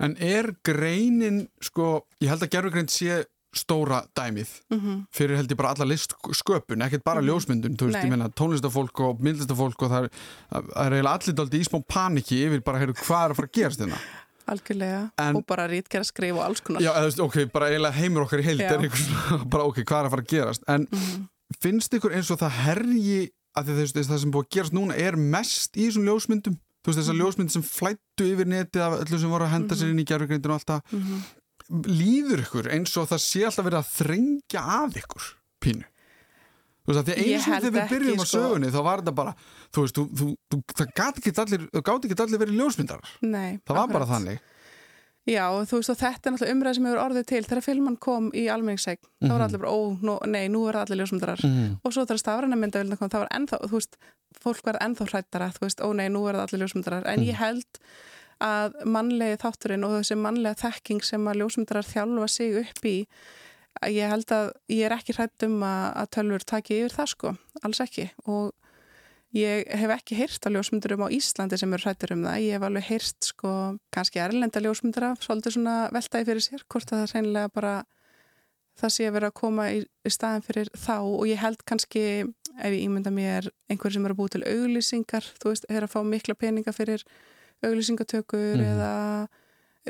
En er greinin, sko, ég held að gerfugreind sé stóra dæmið mm fyrir held ég bara alla listsköpun, ekkert bara Mhm. ljósmyndun, þú veist, Nei. ég meina tónlistafólk og myndlistafólk og það er, er eiginlega allir daldi í smá paniki yfir bara, heyrðu, hvað er að fara að gerast hérna? algjörlega En- og bara rítgerð skrifa og alls konar Já, veist, ok, bara eiginlega heimur okkar í heild er einhvers, [laughs] bara ok, hvað er að fara að gerast? En Mhm. finnst ykkur eins og það herji að þú veist, það sem búið að gerast núna er mest í þessum ljósmyndum? Þú veist, þessar Mhm. ljósmynd sem flættu yfir netið af öllu sem voru að henda sér Mhm. inn í gerfugreindinu og allt það. Líður ykkur eins og það sé alltaf verið að þrengja að ykkur pínu þú veist að því eins og þegar við byrjum á sko. sögunni þá var þetta bara, þú veist, þú, þú, það gáti ekki allir, allir verið ljósmyndarar Nei, það var bara akkurat. þannig Já, þú veist og þetta er náttúrulega umræð sem hefur orðið til þegar filman kom í almenningssegn þá var Mhm. allir bara, ó, nó, nei, nú er allir ljósmyndarar mm. og svo þegar stafræna myndavildin kom, þá var ennþá, þú veist fólk var ennþá hrættara, þú veist, ó nei, nú er allir ljósmyndarar, en Mhm. ég held að mannlegi þátturinn og þessi mannlega þekking sem að ljósmyndarar þjálfa sig upp í að ég held að ég er ekki hrætt um að, að tölfur taki yfir það sko, alls ekki. Og ég hef ekki heyrt að ljósmyndurum á Íslandi sem eru hrættur um það, ég hef alveg heyrt sko, kannski erlenda ljósmyndara svolítið svona veltaði fyrir sér, hvort að það reynilega bara það sé að vera að koma í, í staðin fyrir þá. Og ég held kannski ef ég ímynda mér einhver sem eru búið til auglýsingar, þú veist, er að fá mikla peninga fyrir auglýsingatökur Mhm. eða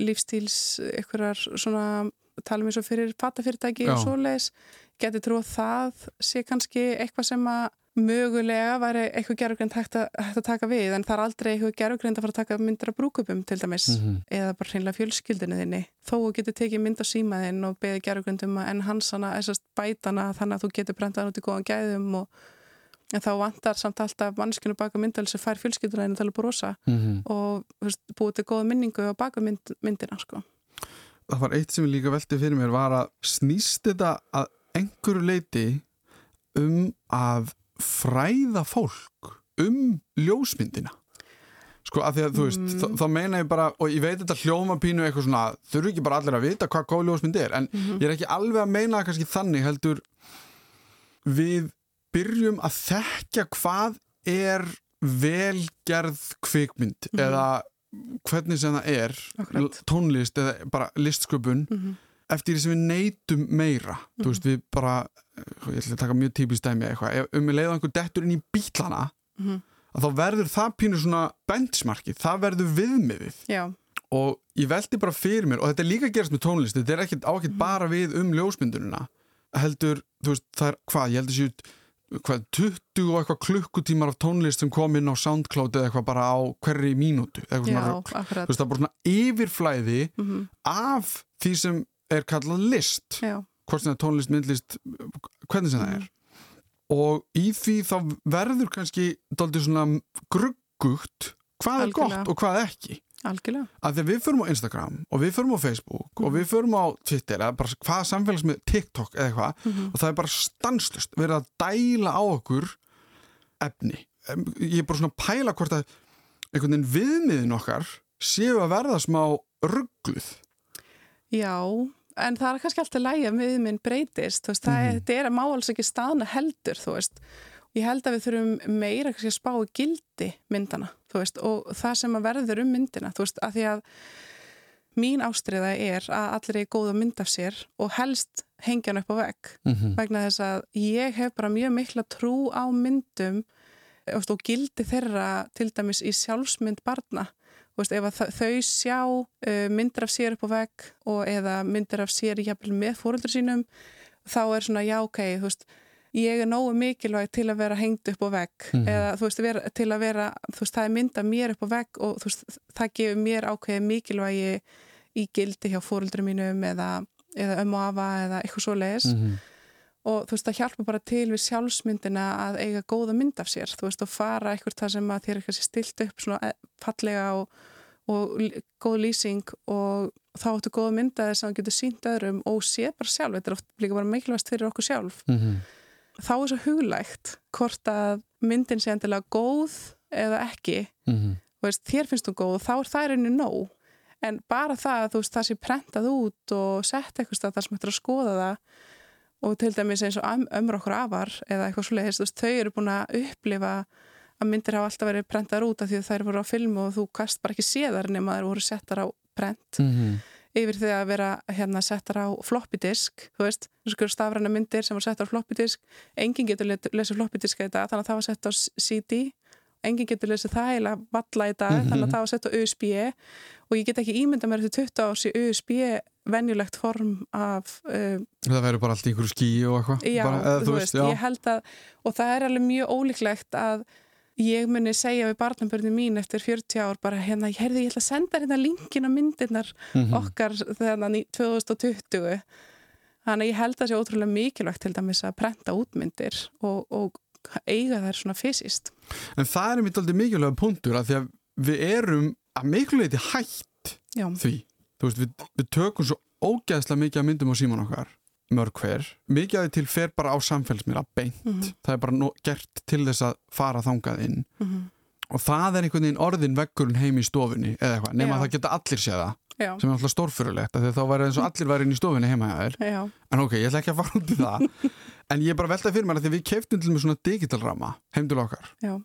lífstíls einhverjar svona talum eins og fyrir fatafyrirtæki Já. og svoleiðis geti trú að það sé kannski eitthvað sem að mögulega væri eitthvað gerðugrind hægt, að- hægt að taka við en það er aldrei eitthvað gerðugrind að fara að taka myndir af brúkupum til dæmis Mhm. eða bara hreinlega fjölskyldinu þinni þó þú getur tekið mynd á símaðinn og beðið gerðugrindum að enhansana, þessast bætana þannig að þú getur brendað hann út í góðan gæðum og en þá vantar samt alltaf mannskinu baka myndal sem fær fjölskylduna þinn til að brosa Mhm. og þú veist, búið til góða minningu á baka mynd, myndina sko. það var eitt sem ég líka velti fyrir mér var að snýst þetta að einhverju leiti um að fræða fólk um ljósmyndina sko að því að þú veist Mm. þá, þá meina ég bara og ég veit þetta hljóma pínu eitthvað svona þurfu ekki bara allir að vita hvað góð ljósmynd er en Mhm. ég er ekki alveg að meina það kannski þannig heldur við byrjum að þekkja hvað er velgerð kvikmynd Mhm. eða hvernig sem það er Akkurat. tónlist eða bara listsköpun Mhm. eftir því sem við neytum meira þú veist við bara ég ætla að taka mjög típist dæmi eitthvað um við leiðum einhver dettur inn í bílana Mhm. þá verður það pínu svona benchmarkið, það verður viðmiðið Já, og ég veldi bara fyrir mér og þetta er líka að gerast með tónlist þetta er ekkit á ekkit Mhm. bara við um ljósmyndunina heldur, þú veist, það er hvað, ég heldur sér hvað, 20 og eitthvað klukkutímar af tónlist sem kom inn á SoundCloud eða eitthvað bara á hverri mínútu já, akkurat þú veist, það er bara svona yfirflæði Mhm. af því sem er kallað list Já, hvort sem það er tónlist, myndlist hvernig sem Mhm. það er og í því þá verður kannski daldið svona gruggugt hvað er Algjörlega. gott og hvað ekki algjörlega að þegar við förum á Instagram og við förum á Facebook og Mhm. við förum á Twitter eða bara hvaða samfélags með TikTok eða eitthvað Mhm. og það er bara stanslust verið að dæla á okkur efni ég er bara svona að pæla hvort að einhvern veginn viðmiðin okkar séu að verða smá ruggluð Já, en það er kannski alltaf lægi að miðminn breytist, þú veist, það er, Mhm. er að má alls ekki staðna heldur, þú veist. Ég held að við þurfum meira að spá í gildi myndana, veist, og það sem að verður um myndina, þú veist, að því að mín ástriða er að allir er góð að mynda af sér og helst hengja hann upp á vegg mm -hmm. vegna þess að ég hef bara mjög mikla trú á myndum veist, og gildi þeirra til dæmis í sjálfsmynd barna veist, ef þau sjá myndir af sér upp á vegg og eða myndir af sér jafnvel með fóröldur sínum þá er svona já ok þú veist, ég er nógu mikilvæg til að vera hengt upp á vegg Mhm. eða þú veist, vera, til að vera þú veist, það er mynda mér upp á vegg og þú veist, það gefur mér ákveði mikilvægi í gildi hjá fóröldur mínum eða, eða ömmu afa eða eitthvað svo leiðis Mhm. og þú veist það hjálpa bara til við sjálfsmyndina að eiga góða mynd af sér þú veist og fara eitthvað það sem að þér er kannski stilt upp svona eh, fallega og, og góð lýsing og þá áttu góða myndaði sem það getur sínt öðrum og sé bara sjálf, þetta er oft líka bara mikilvægst fyrir okkur sjálf Mhm. Þá er svo huglægt hvort að myndin sé endilega góð eða ekki Mhm. þú veist, þér finnst þú góð, þá er það rauninni nóg en bara það að það sé prentað út og sett eitthvað þar sem hættir að skoða það og til dæmis eins og öm- ömmur okkur afar eða eitthvað svo leiðist, þú veist, þau eru búin að upplifa að myndir hafa alltaf verið prentaðar út af því að þær voru á filmu og þú kast bara ekki séðar nema þær voru settar á prent Mhm. Yfir því að vera hérna settar á floppy disk, þú veist, þessu skur stafræna myndir sem voru settar á floppy disk. Enginn getur lesið floppy disk í dag þannig að það var sett á CD enginn getur lesið það heila valla í dag Mhm. þannig að það var sett á USB og ég get ekki ímynda mér eftir 20 árs í USB venjulegt form af uh, það verður bara allt í einhverju skí og eitthvað. Já, bara, eða, þú veist, ég held að og það er alveg mjög ólíklegt að ég muni segja við barnabörnum mín eftir 40 ár bara hérna, ég heyrði, ég ætla að senda hérna linkin á myndirnar Mhm. okkar þegar í 2020 þannig að ég held að það sé ótrúlega mikilvægt til dæmis að prenta útmyndir og, og eiga þær svona fysiskt. En það er mitt aldrei mikilvæga punktur að því að við erum að leiti hætt já, því. Þú veist, við, við tökum svo ógeðslega mikið af myndum á síman okkar mörg hver, mikið af því til fer bara á samfélagsmiðla beint, Mhm. það er bara gert til þess að fara þangað inn. Mhm. og það er einhvern veginn orðin veggurinn heim í stofunni eða eitthvað, nema að það geta allir séð það já, sem er alltaf stórfyrulegt, að þá væri eins og allir væri inn í stofunni heima já, en ok, ég ætla ekki að fara út í það. [laughs] En ég er bara veltað fyrir mér að því að við keiftum til með svona digital ramma heim til okkar, já,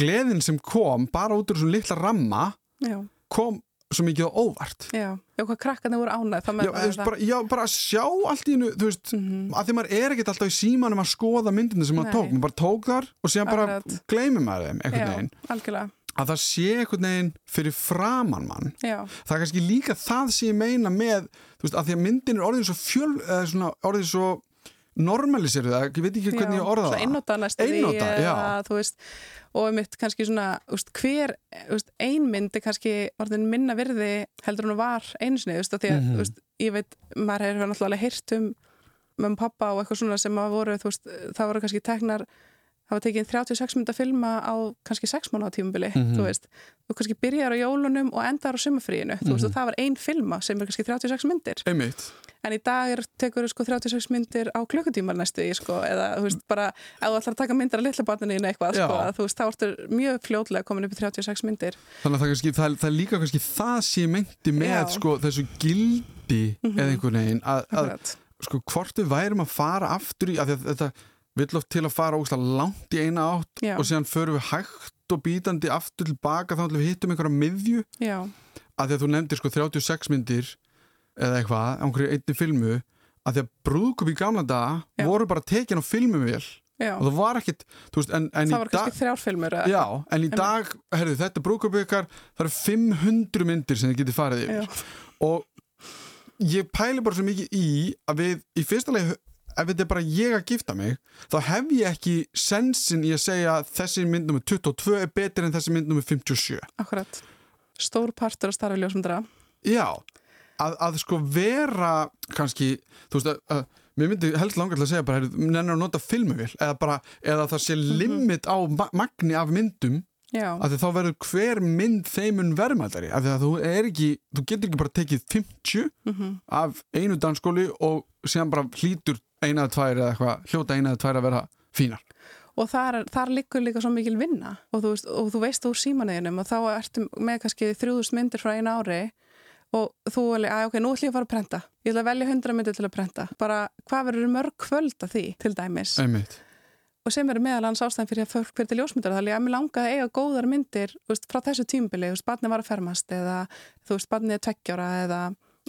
gleðin sem kom bara út úr svona litla ramma já, kom svo mikið óvart já, já, hvað krakkarnir voru ánægð, það já, veist, bara, já, bara að sjá allt í hennu þú veist, Mhm. að því maður er ekkert alltaf í símanum að skoða myndinu sem maður Nei. tók maður bara tók þar og síðan bara Akkurat. gleymir maður þeim einhvern veginn algjörlega, að það sé einhvern veginn fyrir framann mann já, það er kannski líka það sem ég meina með þú veist, að því að myndin er orðin svo fjöl eða svona orðin svo normaliseruð, eða ég veit ekki hvernig ég orða það einnóta næstu því Einnota, já. eða, veist, og mitt kannski svona úst, hver, úst, ein mynd er kannski orðin minna virði heldur hún var veist, af því að Mhm. úst, ég veit, maður hefur náttúrulega heyrt um og pappa og eitthvað svona sem að voru, veist, það voru kannski teknar það var tekið 36 mynda filma á kannski 6 mánu á tímubili, Mhm. þú veist þú kannski byrjar á jólunum og endar á sumafríinu veist, Mhm. og það var ein filma sem er kannski 36 myndir einmitt, En í dag er, tekur sko 36 myndir á klukkutímar næstu í sko, eða þú veist bara, ef þú ætlar að taka myndir af litla barninu í eitthvað, sko, að, þú veist, þá ertu mjög fljótlega komin upp í 36 myndir. þannig að það, kannski, það, það líka kannski það sem ég meinti með Já. sko, þessu gildi Mhm. eða einhvern veginn að, að sko, hvort við værum að fara aftur í að þetta, vill oft til að fara ógæslega langt í eina átt Já. og síðan förum við hægt og bítandi aftur tilbaka þá ætlum við hittum einhverja miðju já, að því að þú nefndir sko 36 myndir eða eitthvað, einhverju einni filmu að því að brúðkup í gamla daga voru bara tekin á já. og það var ekkit, þú veist, en, en það var kannski þrjárfilmur Já, en í dag, herðu, þetta brúðkup ykkar það eru 500 myndir sem þið getið farið yfir. Já. og ég pæli bara svo mikið í að við, í fyrsta leið ef þetta er bara ég að gifta mig þá hef ég ekki sensin í að segja að þessi mynd nummer 22 er betur en þessi mynd nummer 57 akkurat. Stór partur að starfa ljósmyndara. Já, að, að sko vera kannski, þú veist að, að mér myndi helst langar til að segja bara nennir að nota filmuvél eða bara, eða það sé limit á ma magni af myndum já, að þá verður hver mynd þeimun verðmældari af því að þú er ekki, þú getur ekki bara tekið 50 mhm, af einu dansskóli og síðan bara hlýtur eina eða tvær eða eitthvað, hljóta eina eða tvær að vera fínar. og þar, þar liggur líka svo mikil vinna og þú veist, og þú veist úr símaneginum og þá ertu með kannski þrjúðust myndir frá einu ári og þú alveg, að ok, nú ætlum ég að fara að prenta. Ég ætla að velja hundra myndir til að prenta. Bara, hvað verður mörg kvöld af því, til dæmis? Einmitt. og sem eru meðal hans ástæðan fyrir að fólk fyrir til ljósmyndar þannig að mér langaði að eiga góðar myndir veist, frá þessu tímbili, þú veist, barnið var að fermast eða þú veist, barnið er tveggjára eða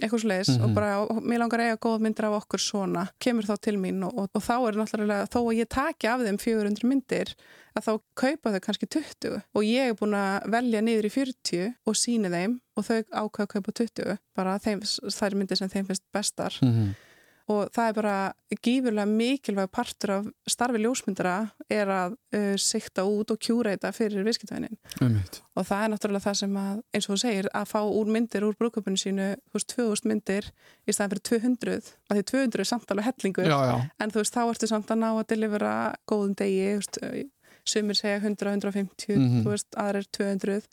eitthvað sliðis Mhm. og bara og mér langar eiga góða myndir af okkur svona kemur þá til mín og, og, og þá er náttúrulega þó að ég taki af þeim 400 myndir að þá kaupa þau kannski 20 og ég er búin að velja niður í 40 og síni þeim og þau ákveða að kaupa 20 bara þeim, þær myndir sem þeim finnst bestar Mm -hmm. Og það er bara gífurlega mikilvæg partur af starfi ljósmyndara er að uh, sikta út og kjúreita fyrir viðskiptvænin Einmitt. og það er náttúrulega það sem að, eins og þú segir að fá úr myndir úr brúköpunum sínu þú veist, 2000 myndir í staðan fyrir 200 að því 200 er samt alveg hellingur Já, já. en þú veist, þá ertu samt að ná að delivera góðum degi, veist, sumir segja 100, 150, Mhm. þú veist, aðrir 200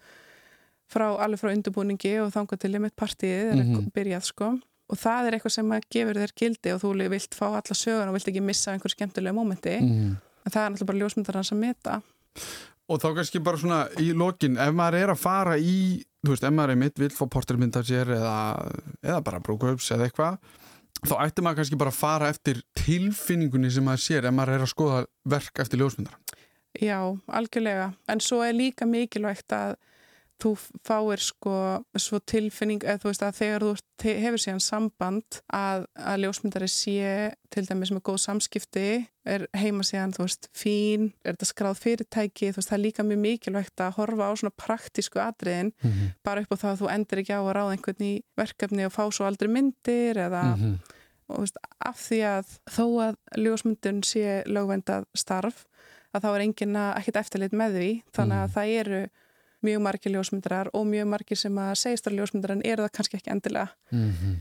frá, alveg frá undurbúningi og þangað til limit partíið er Mhm. byrjað sko og það er eitthvað sem gefur þér gildi og þú vilt fá alla sögun og vilt ekki missa einhver skemmtilega mómenti Mm. en það er náttúrulega bara ljósmyndarans að meta Og þá kannski bara svona í lokin, ef maður er að fara í, þú veist, ef maður er mitt vill fá portrétmynd af sér eða, eða bara brúkups eða eitthvað, þá ætti maður kannski bara að fara eftir tilfinningunni sem maður sér ef maður er að skoða verk eftir ljósmyndar. Já, algjörlega. En svo er líka mikilvægt að þú fáir sko svo tilfinning, eða þú veist að þegar þú hefur síðan samband að, að ljósmyndari sé til dæmis með góð samskipti, er heima síðan þú veist fín, er þetta skráð fyrirtæki, þú veist það er líka mjög mikilvægt að horfa á svona praktísku atriðin Mm -hmm. bara upp á það að þú endur ekki á að ráða einhvern í verkefni og fá svo aldrei myndir eða Mhm. og þú veist, af því að þó að ljósmyndun sé lögvendað starf að þá er enginn að ekkert eftirlit með því þannig að Mm. það eru mjög margir ljósmyndarar og mjög margir sem að segjast að ljósmyndar en eru það kannski ekki endilega Mhm.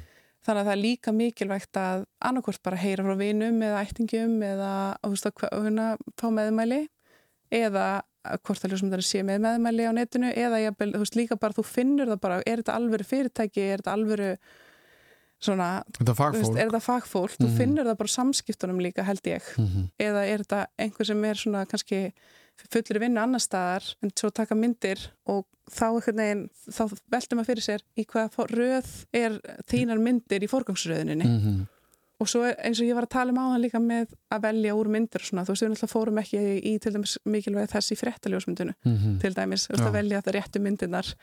þannig að það er líka mikilvægt að annarkvort bara heyra frá vinum eða ættingum eða hva- hérna, fá meðmæli eða hvort að ljósmyndar sé með meðmæli á netinu eða þú veist líka bara þú finnur það bara er þetta alvöru fyrirtæki, er þetta alvöru svona er veist, fagfólk. er þetta fagfólk, þú Mhm. finnur það bara samskiptunum líka held ég Mhm. eða er þetta einhver sem er svona kannski fullur vinnu annar staðar en svo taka myndir og þá einhvern veginn, þá veltum maður fyrir sér í hvaða röð er þínar myndir í forgangsröðuninni Mhm. og svo eins og ég var að tala um á hann líka með að velja úr myndir og svona, þú veist, við náttúrulega fórum ekki í til dæmis mikilvæg þess í fréttaljósmyndinu Mhm. til dæmis, þú veist, Já. að velja það réttu myndirnar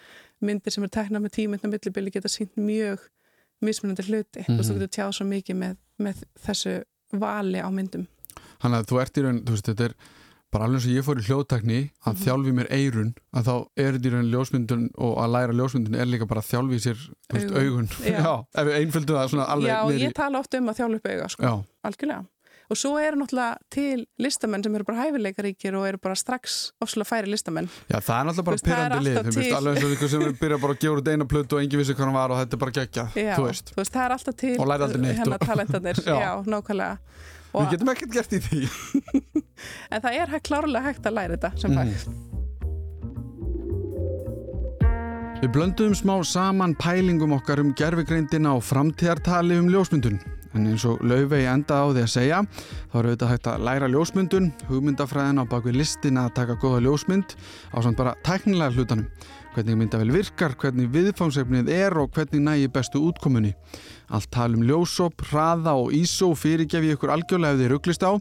myndir sem er teknað með tímyndna millibili geta sínt mjög mismunandi hluti, þú veist, þú Mhm. getur tjáð svo mikið með, með þessu vali á myndum Þannig að þú ert í raun, þú veist, þetta er bara alveg eins og ég fór í hljóðtakni að Mhm. þjálfi mér eirun að þá er þetta í raun ljósmyndun og að læra ljósmyndun er líka bara að þjálfi sér augun, Augun. Já. [laughs] Já, ef við einföldum það svona alveg Já, í- ég tala oft um að þjálfa upp auga sko, algjörlega og svo eru náttúrulega til listamenn sem eru bara hæfileikaríkir og eru bara strax ofslega færi listamenn Já, það er náttúrulega bara pyrrandi lið, þú veist, alveg eins og ykkur sem byrja bara að gefa út eina plötu og engin vissi hvað hann var og þetta er bara veist. það er alltaf til Og og- talentarnir, [laughs] Já. já, nákvæmlega Við getum ekkert gert í því. [laughs] en það er hægt- klárlega hægt að læra þetta sem fag Mhm. Við blönduðum smá saman pælingum okkar um gerfigreindina og framtíðartali um ljósmyndun. En eins og Laufey enda á því að segja, þá eru auðvitað hægt að læra ljósmyndun, hugmyndafræðin á bakvið listina að taka góða ljósmynd á samt bara tæknilega hlutanum. Hvernig myndavel virkar, hvernig viðfángsefnið er og hvernig nægi bestu útkomunni. Allt tal um ljósop, hraða og ISO fyrirgefi ykkur algjörlega ef þið rugglist á.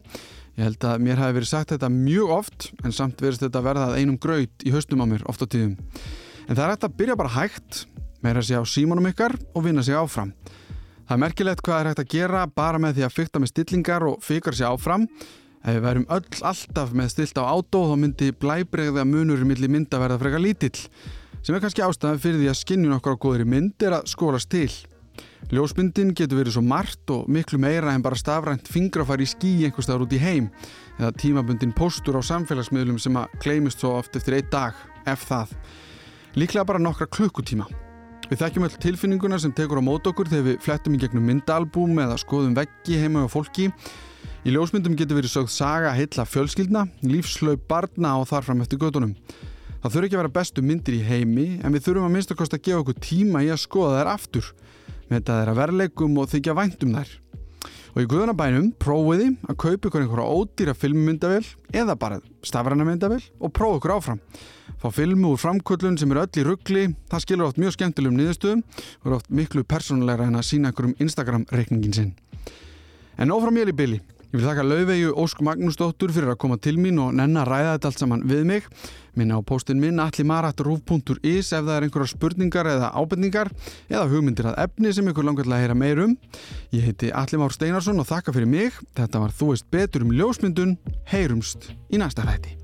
Ég held að mér hafi verið sagt þetta mjög oft en samt verist þetta verðað einum graut í haustum á mér oft á tíðum. En það er hægt að byrja bara hægt, meira sig á símanum ykkar og vinna sig áfram. Það er merkilegt hvað er hægt að gera bara með því að fykta með stillingar og fykar sig áfram. Ef við værum öll alltaf með stilt á átó þá myndi blæbregða munurinn millir mynda verða frekar lítill sem er kannski ástæðan fyrir því að skinnjun okkar á góðri mynd er að skólast til. Ljósmyndin getur verið svo margt og miklu meira en bara stafrænt fingrafari í skí einhverstaðar út í heim eða tímabundin postur á samfélagsmiðlum sem að kleimist svo oft eftir einn dag, ef það. Líklega bara nokkra klukkutíma. Við þekkjum öll tilfinninguna sem tekur á mót okkur þegar við flettum í gegnum myndaalbúm eða skoðum veggi heima á fólki. Í ljósmyndum getur verið sögð saga heilla fjölskyldna, lífslaup barna og þarfram eftir gödunum. Það þurfi ekki að vera bestu myndir í heimi en við þurfum að minnst að gefa okkur tíma í að skoða þær aftur með þetta þeirra verlegum og þykja væntum þær. Og í guðunabænum prófiði að kaupa ykkur einhverja ódýra filmmyndavel eða bara stafræna myndavel og prófa ykkur áfram. Fá filmu úr framköllun sem er öll í ruggli, það skilur oft mjög skemmtilegum niðurstöðum og er oft miklu persónulegra en að sína ykkur um Instagram-reikningin sinn. En ófram ég er í bylli. Ég vil þakka Laufeyju Ósk Magnúsdóttur fyrir að koma til mín og nenn að ræða þetta allt saman við mig. Minna á postin minn allimarat.ruf.is ef það er einhverja spurningar eða ábendingar eða hugmyndir að efni sem ykkur langar til að heyra meir um. Ég heiti Allimár Steinarsson og þakka fyrir mig. Þetta var Þú veist betur um ljósmyndun. Heyrumst í næsta hætti.